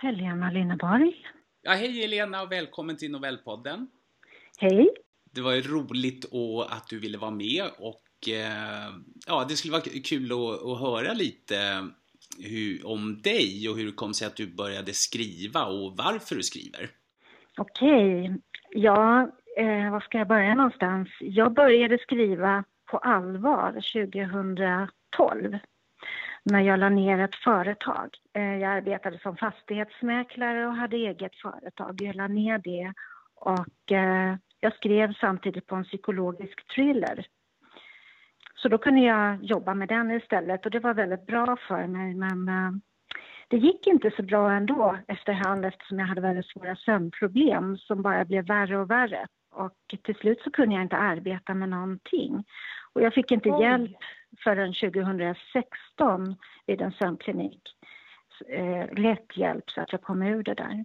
Helena Linneborg. Ja, hej Helena och välkommen till Novellpodden. Hej. Det var roligt och att du ville vara med och eh, ja, det skulle vara kul att, att höra lite hur, om dig och hur det kom sig att du började skriva och varför du skriver. Okej. Ja, eh, var ska jag börja någonstans? Jag började skriva på allvar 2012 när jag la ner ett företag. Eh, jag arbetade som fastighetsmäklare och hade eget företag. Jag la ner det och eh, jag skrev samtidigt på en psykologisk thriller. Så då kunde jag jobba med den istället och det var väldigt bra för mig men eh, det gick inte så bra ändå efterhand eftersom jag hade väldigt svåra sömnproblem som bara blev värre och värre. Och till slut så kunde jag inte arbeta med någonting. Och jag fick inte Oj. hjälp förrän 2016 vid en sömnklinik. Eh, lätt hjälp så att jag kom ur det där.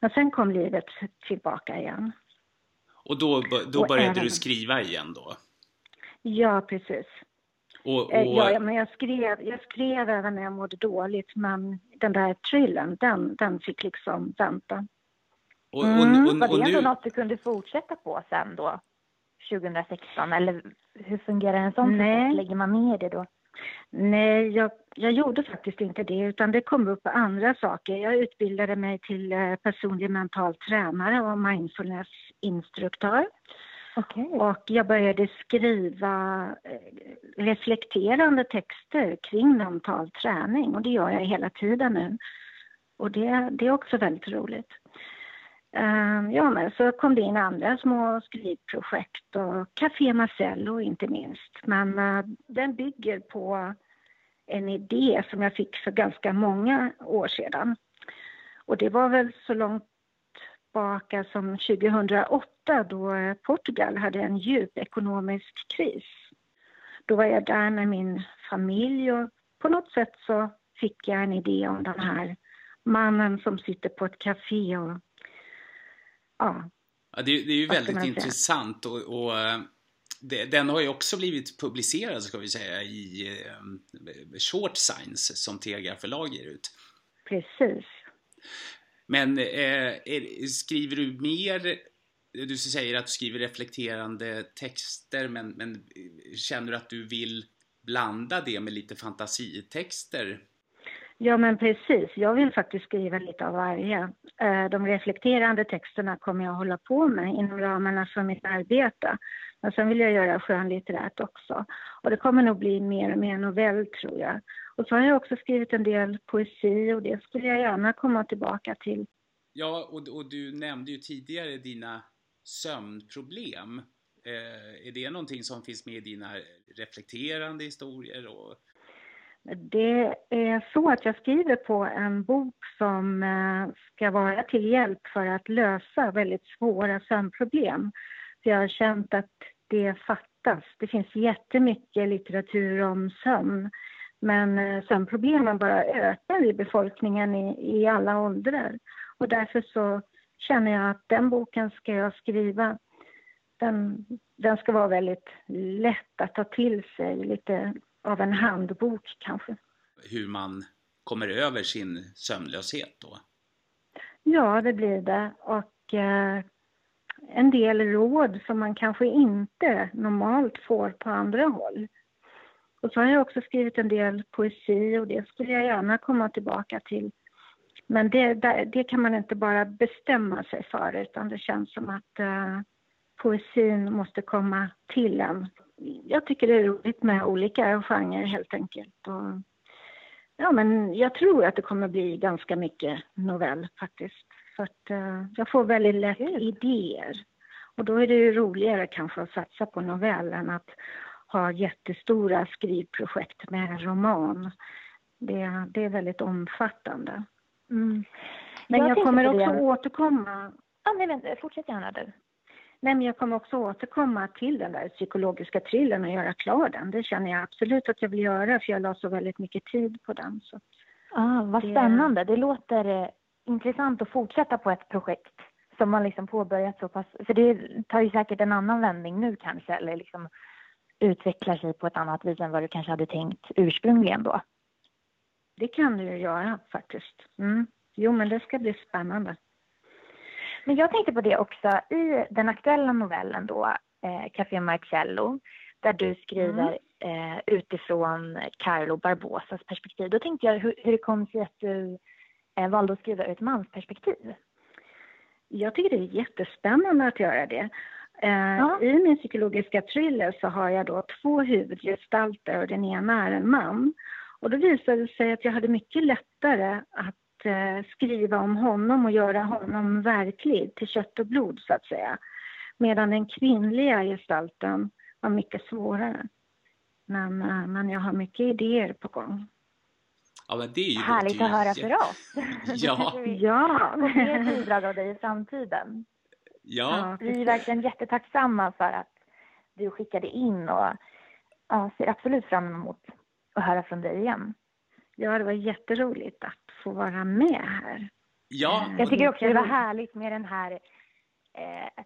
Men sen kom livet tillbaka igen. Och då, då och började även... du skriva igen då? Ja, precis. Och, eh, och... Ja, men jag skrev, jag skrev även när jag mådde dåligt, men den där thrillern, den, den fick liksom vänta. Och, och, mm. och, Var det ändå något du kunde fortsätta på sen då, 2016? Eller hur fungerar en sån process? Lägger man ner det då? Nej, jag, jag gjorde faktiskt inte det, utan det kom upp andra saker. Jag utbildade mig till eh, personlig mental tränare och mindfulnessinstruktör. Okay. Och jag började skriva eh, reflekterande texter kring mental träning och det gör jag hela tiden nu. Och det, det är också väldigt roligt. Ehm, ja, men så kom det in andra små skrivprojekt och Café Marcello inte minst. Men uh, den bygger på en idé som jag fick för ganska många år sedan. Och det var väl så långt tillbaka som 2008 då eh, Portugal hade en djup ekonomisk kris. Då var jag där med min familj och på något sätt så fick jag en idé om den här mannen som sitter på ett café och ja. ja det, det är ju väldigt intressant och, och eh, det, den har ju också blivit publicerad ska vi säga i eh, Short Science som TG förlag ger ut. Precis. Men eh, är, skriver du mer du säger att du skriver reflekterande texter men, men känner du att du vill blanda det med lite fantasitexter? Ja men precis, jag vill faktiskt skriva lite av varje. Eh, de reflekterande texterna kommer jag hålla på med inom ramarna för mitt arbete. Men sen vill jag göra skönlitterärt också. Och det kommer nog bli mer och mer novell tror jag. Och så har jag också skrivit en del poesi och det skulle jag gärna komma tillbaka till. Ja, och, och du nämnde ju tidigare dina sömnproblem. Eh, är det någonting som finns med i dina reflekterande historier? Och... Det är så att jag skriver på en bok som eh, ska vara till hjälp för att lösa väldigt svåra sömnproblem. För jag har känt att det fattas. Det finns jättemycket litteratur om sömn men eh, sömnproblemen bara ökar i befolkningen i, i alla åldrar. Och därför så känner jag att den boken ska jag skriva. Den, den ska vara väldigt lätt att ta till sig, lite av en handbok kanske. Hur man kommer över sin sömnlöshet då? Ja, det blir det. Och eh, en del råd som man kanske inte normalt får på andra håll. Och så har jag också skrivit en del poesi och det skulle jag gärna komma tillbaka till. Men det, det kan man inte bara bestämma sig för utan det känns som att uh, poesin måste komma till en. Jag tycker det är roligt med olika genrer helt enkelt. Och, ja, men jag tror att det kommer bli ganska mycket novell faktiskt. För att uh, jag får väldigt lätt idéer. Och då är det ju roligare kanske att satsa på novell än att ha jättestora skrivprojekt med roman. Det, det är väldigt omfattande. Mm. Men jag, jag kommer också det. återkomma. Ja, nej, vänta, fortsätt gärna du. Nej, men jag kommer också återkomma till den där psykologiska thrillern och göra klar den. Det känner jag absolut att jag vill göra för jag la så väldigt mycket tid på den. Så ah, vad det... spännande. Det låter eh, intressant att fortsätta på ett projekt som man liksom påbörjat så pass, för det tar ju säkert en annan vändning nu kanske, eller liksom utvecklar sig på ett annat vis än vad du kanske hade tänkt ursprungligen då? Det kan du ju göra faktiskt. Mm. Jo, men det ska bli spännande. Men jag tänkte på det också, i den aktuella novellen då, eh, Café Marcello, där du skriver mm. eh, utifrån Carlo Barbosas perspektiv. Då tänkte jag hur, hur det kom sig att du eh, valde att skriva ur ett mansperspektiv. Jag tycker det är jättespännande att göra det. Eh, ja. I min psykologiska thriller så har jag då två huvudgestalter och den ena är en man. Och då visade det sig att jag hade mycket lättare att skriva om honom och göra honom verklig, till kött och blod så att säga. Medan den kvinnliga gestalten var mycket svårare. Men, eh, men jag har mycket idéer på gång. Ja, men det är ju Härligt att höra för oss. ja. ja. Och fler bidrag av dig i framtiden. Ja. Vi är verkligen jättetacksamma för att du skickade in och ja, ser absolut fram emot att höra från dig igen. Ja, det var jätteroligt att få vara med här. Ja. Jag tycker också det var härligt med den här eh,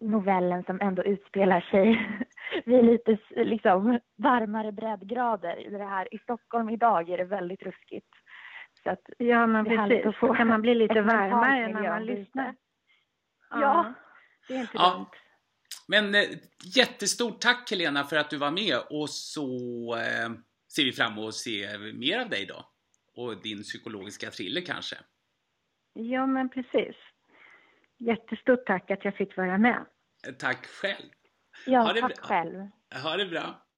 novellen som ändå utspelar sig vid lite liksom, varmare breddgrader. I, det här, I Stockholm idag är det väldigt ruskigt. Så att ja, men precis. Då kan man bli lite varmare när man lyssnar. Ja. ja. Det är inte ja. dumt. Men eh, jättestort tack Helena för att du var med och så eh, ser vi fram emot att se mer av dig då. Och din psykologiska thriller kanske. Ja, men precis. Jättestort tack att jag fick vara med. Tack själv. Ja, tack bra. själv. Ha det bra.